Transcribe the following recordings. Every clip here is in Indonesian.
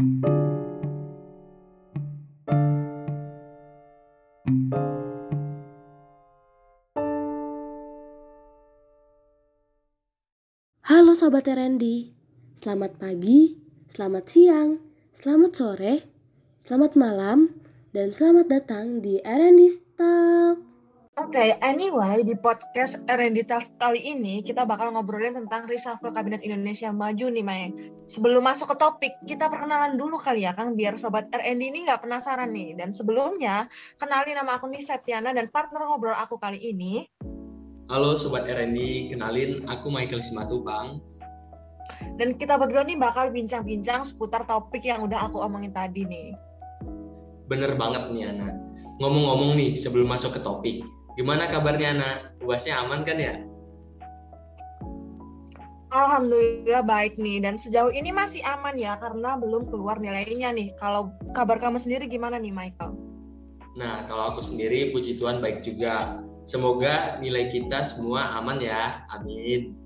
Halo Sobat Randy, selamat pagi, selamat siang, selamat sore, selamat malam, dan selamat datang di R&D Talk. Oke, okay, anyway, di podcast R&D Talk kali ini kita bakal ngobrolin tentang reshuffle Kabinet Indonesia Maju nih, Mai. Sebelum masuk ke topik, kita perkenalan dulu kali ya, Kang, biar Sobat R&D ini nggak penasaran nih. Dan sebelumnya, kenalin nama aku nih Septiana dan partner ngobrol aku kali ini. Halo Sobat R&D, kenalin aku Michael Simatupang. Dan kita berdua nih bakal bincang-bincang seputar topik yang udah aku omongin tadi nih. Bener banget nih Ana. Ngomong-ngomong nih sebelum masuk ke topik, Gimana kabarnya anak? Uasnya aman kan ya? Alhamdulillah baik nih dan sejauh ini masih aman ya karena belum keluar nilainya nih. Kalau kabar kamu sendiri gimana nih Michael? Nah kalau aku sendiri puji Tuhan baik juga. Semoga nilai kita semua aman ya. Amin.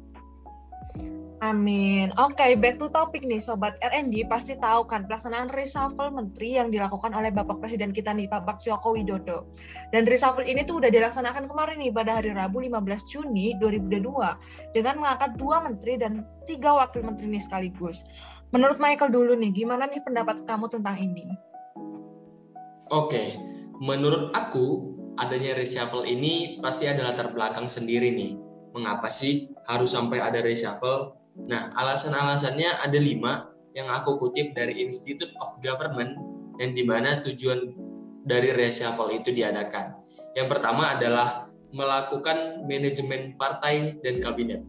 Amin. Oke, okay, back to topic nih Sobat RND. Pasti tahu kan pelaksanaan reshuffle menteri yang dilakukan oleh Bapak Presiden kita nih, Bapak Joko Widodo. Dan reshuffle ini tuh udah dilaksanakan kemarin nih pada hari Rabu 15 Juni 2022 dengan mengangkat dua menteri dan tiga wakil menteri nih sekaligus. Menurut Michael dulu nih, gimana nih pendapat kamu tentang ini? Oke, okay. menurut aku adanya reshuffle ini pasti ada latar belakang sendiri nih. Mengapa sih harus sampai ada reshuffle? Nah, alasan-alasannya ada lima yang aku kutip dari Institute of Government dan di mana tujuan dari reshuffle itu diadakan. Yang pertama adalah melakukan manajemen partai dan kabinet.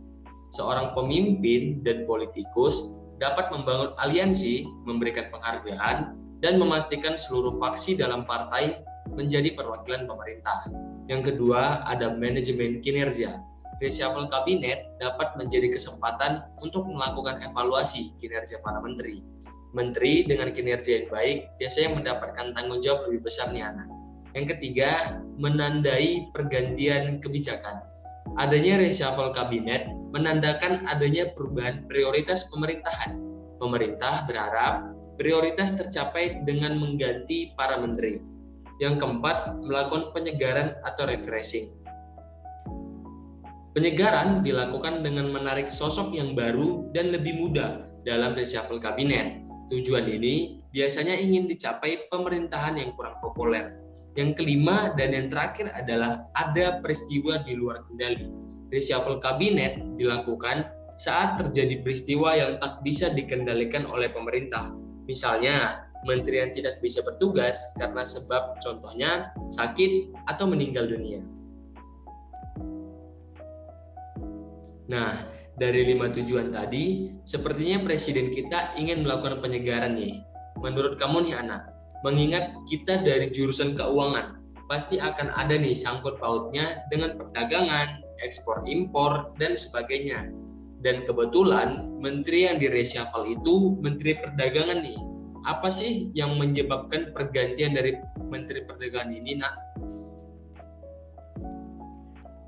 Seorang pemimpin dan politikus dapat membangun aliansi, memberikan penghargaan, dan memastikan seluruh faksi dalam partai menjadi perwakilan pemerintah. Yang kedua, ada manajemen kinerja reshuffle kabinet dapat menjadi kesempatan untuk melakukan evaluasi kinerja para menteri. Menteri dengan kinerja yang baik biasanya mendapatkan tanggung jawab lebih besar nih anak. Yang ketiga, menandai pergantian kebijakan. Adanya reshuffle kabinet menandakan adanya perubahan prioritas pemerintahan. Pemerintah berharap prioritas tercapai dengan mengganti para menteri. Yang keempat, melakukan penyegaran atau refreshing Penyegaran dilakukan dengan menarik sosok yang baru dan lebih muda dalam reshuffle kabinet. Tujuan ini biasanya ingin dicapai pemerintahan yang kurang populer. Yang kelima dan yang terakhir adalah ada peristiwa di luar kendali. Reshuffle kabinet dilakukan saat terjadi peristiwa yang tak bisa dikendalikan oleh pemerintah. Misalnya, menteri yang tidak bisa bertugas karena sebab contohnya sakit atau meninggal dunia. Nah, dari lima tujuan tadi, sepertinya presiden kita ingin melakukan penyegaran nih. Menurut kamu nih anak, mengingat kita dari jurusan keuangan, pasti akan ada nih sangkut pautnya dengan perdagangan, ekspor impor, dan sebagainya. Dan kebetulan menteri yang di reshuffle itu menteri perdagangan nih. Apa sih yang menyebabkan pergantian dari menteri perdagangan ini nak?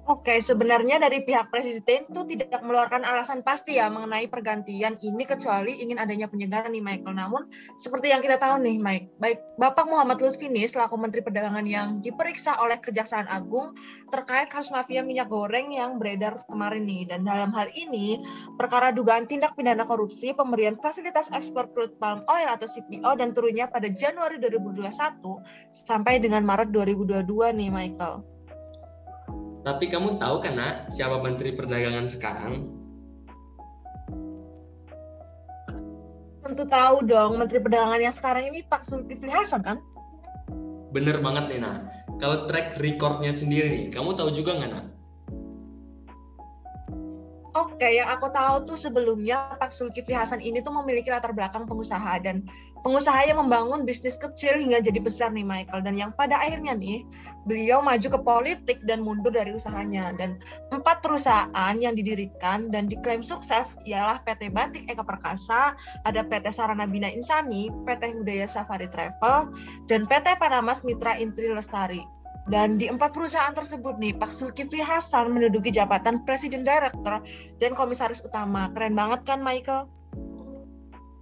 Oke, sebenarnya dari pihak presiden itu tidak mengeluarkan alasan pasti ya mengenai pergantian ini kecuali ingin adanya penyegaran nih Michael. Namun seperti yang kita tahu nih Mike, baik Bapak Muhammad Lutfi nih selaku Menteri Perdagangan yang diperiksa oleh Kejaksaan Agung terkait kasus mafia minyak goreng yang beredar kemarin nih. Dan dalam hal ini perkara dugaan tindak pidana korupsi pemberian fasilitas ekspor crude palm oil atau CPO dan turunnya pada Januari 2021 sampai dengan Maret 2022 nih Michael. Tapi kamu tahu kan nak siapa Menteri Perdagangan sekarang? Tentu tahu dong, Menteri Perdagangan yang sekarang ini Pak Zulkifli Hasan kan? Bener banget nih nak. Kalau track recordnya sendiri nih, kamu tahu juga nggak nak? Oke, yang aku tahu tuh sebelumnya Pak Zulkifli Hasan ini tuh memiliki latar belakang pengusaha dan pengusaha yang membangun bisnis kecil hingga jadi besar nih Michael dan yang pada akhirnya nih beliau maju ke politik dan mundur dari usahanya dan empat perusahaan yang didirikan dan diklaim sukses ialah PT Batik Eka Perkasa, ada PT Sarana Bina Insani, PT Hudaya Safari Travel, dan PT Panamas Mitra Intri Lestari. Dan di empat perusahaan tersebut nih, Pak Zulkifli Hasan menduduki jabatan Presiden Director dan Komisaris Utama. Keren banget kan, Michael?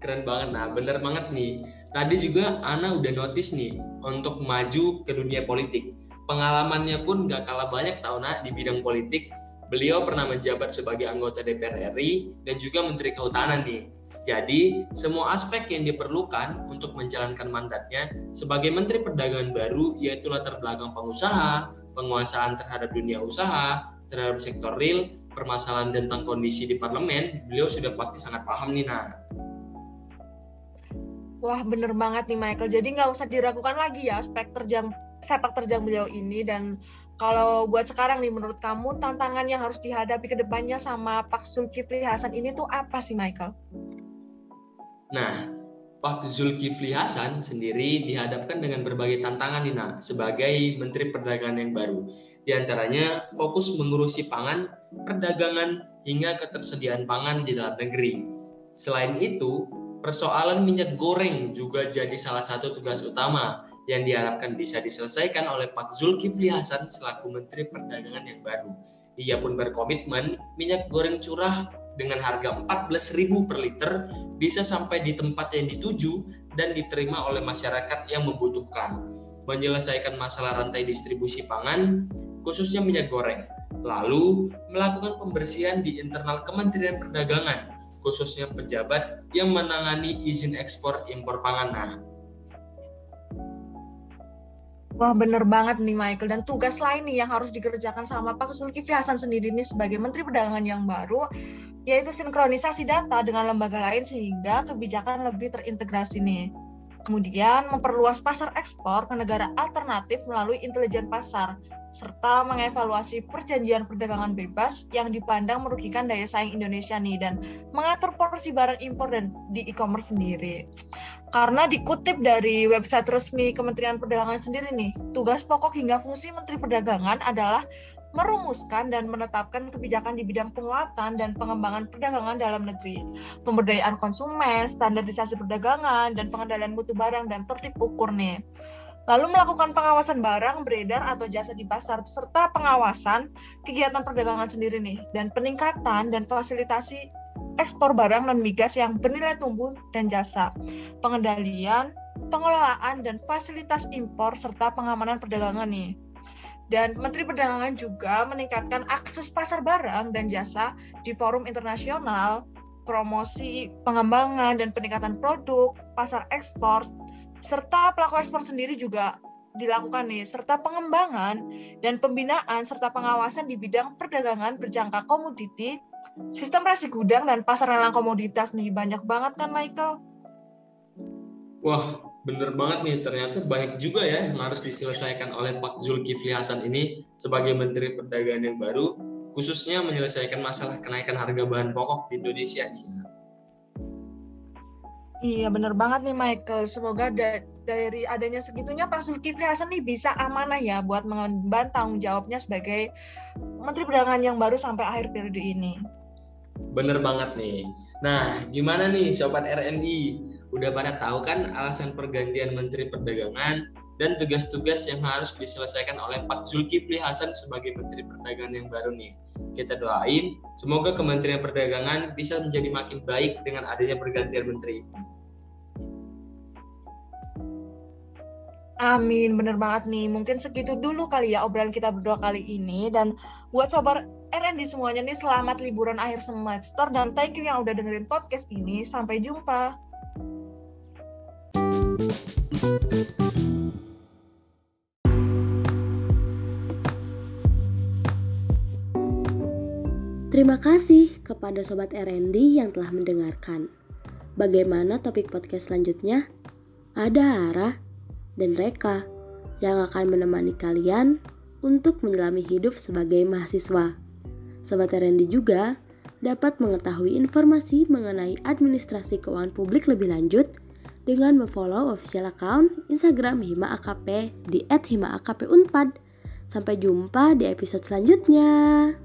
keren banget. Nah, bener banget nih. Tadi juga Ana udah notice nih untuk maju ke dunia politik. Pengalamannya pun gak kalah banyak tahun di bidang politik. Beliau pernah menjabat sebagai anggota DPR RI dan juga Menteri Kehutanan nih. Jadi, semua aspek yang diperlukan untuk menjalankan mandatnya sebagai Menteri Perdagangan baru yaitu latar belakang pengusaha, penguasaan terhadap dunia usaha, terhadap sektor real, permasalahan tentang kondisi di parlemen, beliau sudah pasti sangat paham nih, nah. Wah bener banget nih Michael. Jadi nggak usah diragukan lagi ya aspek terjang sepak terjang beliau ini dan kalau buat sekarang nih menurut kamu tantangan yang harus dihadapi ke depannya sama Pak Zulkifli Hasan ini tuh apa sih Michael? Nah, Pak Zulkifli Hasan sendiri dihadapkan dengan berbagai tantangan nih nah, sebagai Menteri Perdagangan yang baru. Di antaranya fokus mengurusi pangan, perdagangan, hingga ketersediaan pangan di dalam negeri. Selain itu, persoalan minyak goreng juga jadi salah satu tugas utama yang diharapkan bisa diselesaikan oleh Pak Zulkifli Hasan selaku Menteri Perdagangan yang baru. Ia pun berkomitmen minyak goreng curah dengan harga 14.000 per liter bisa sampai di tempat yang dituju dan diterima oleh masyarakat yang membutuhkan. Menyelesaikan masalah rantai distribusi pangan, khususnya minyak goreng. Lalu, melakukan pembersihan di internal Kementerian Perdagangan khususnya pejabat yang menangani izin ekspor impor pangan. Nah, Wah bener banget nih Michael dan tugas lain nih yang harus dikerjakan sama Pak Zulkifli Hasan sendiri nih sebagai Menteri Perdagangan yang baru yaitu sinkronisasi data dengan lembaga lain sehingga kebijakan lebih terintegrasi nih. Kemudian memperluas pasar ekspor ke negara alternatif melalui intelijen pasar serta mengevaluasi perjanjian perdagangan bebas yang dipandang merugikan daya saing Indonesia nih dan mengatur porsi barang impor dan di e-commerce sendiri. Karena dikutip dari website resmi Kementerian Perdagangan sendiri nih, tugas pokok hingga fungsi Menteri Perdagangan adalah merumuskan dan menetapkan kebijakan di bidang penguatan dan pengembangan perdagangan dalam negeri, pemberdayaan konsumen, standarisasi perdagangan, dan pengendalian mutu barang dan tertib ukur nih. Lalu melakukan pengawasan barang beredar atau jasa di pasar serta pengawasan kegiatan perdagangan sendiri nih dan peningkatan dan fasilitasi ekspor barang non migas yang bernilai tumbuh dan jasa, pengendalian, pengelolaan dan fasilitas impor serta pengamanan perdagangan nih. Dan Menteri Perdagangan juga meningkatkan akses pasar barang dan jasa di forum internasional, promosi, pengembangan dan peningkatan produk, pasar ekspor, serta pelaku ekspor sendiri juga dilakukan nih, serta pengembangan dan pembinaan serta pengawasan di bidang perdagangan berjangka komoditi, sistem resi gudang dan pasar lelang komoditas nih banyak banget kan Michael? Wah, bener banget nih. Ternyata banyak juga ya yang harus diselesaikan oleh Pak Zulkifli Hasan ini sebagai Menteri Perdagangan yang baru, khususnya menyelesaikan masalah kenaikan harga bahan pokok di Indonesia nih. Iya bener banget nih Michael. Semoga da dari adanya segitunya Pak Zulkifli Hasan nih bisa amanah ya buat mengemban tanggung jawabnya sebagai Menteri Perdagangan yang baru sampai akhir periode ini. Bener banget nih. Nah, gimana nih Sobat RNI? Udah pada tahu kan alasan pergantian Menteri Perdagangan dan tugas-tugas yang harus diselesaikan oleh Pak Zulkifli Hasan sebagai Menteri Perdagangan yang baru nih. Kita doain semoga Kementerian Perdagangan bisa menjadi makin baik dengan adanya pergantian menteri. Amin, bener banget nih. Mungkin segitu dulu kali ya obrolan kita berdua kali ini. Dan buat sobat RND semuanya nih, selamat liburan akhir semester. Dan thank you yang udah dengerin podcast ini. Sampai jumpa. Terima kasih kepada Sobat RND yang telah mendengarkan. Bagaimana topik podcast selanjutnya? Ada arah? dan Reka yang akan menemani kalian untuk menyelami hidup sebagai mahasiswa. Sobat RND juga dapat mengetahui informasi mengenai administrasi keuangan publik lebih lanjut dengan memfollow official account Instagram Hima AKP di @himaakpunpad. Sampai jumpa di episode selanjutnya.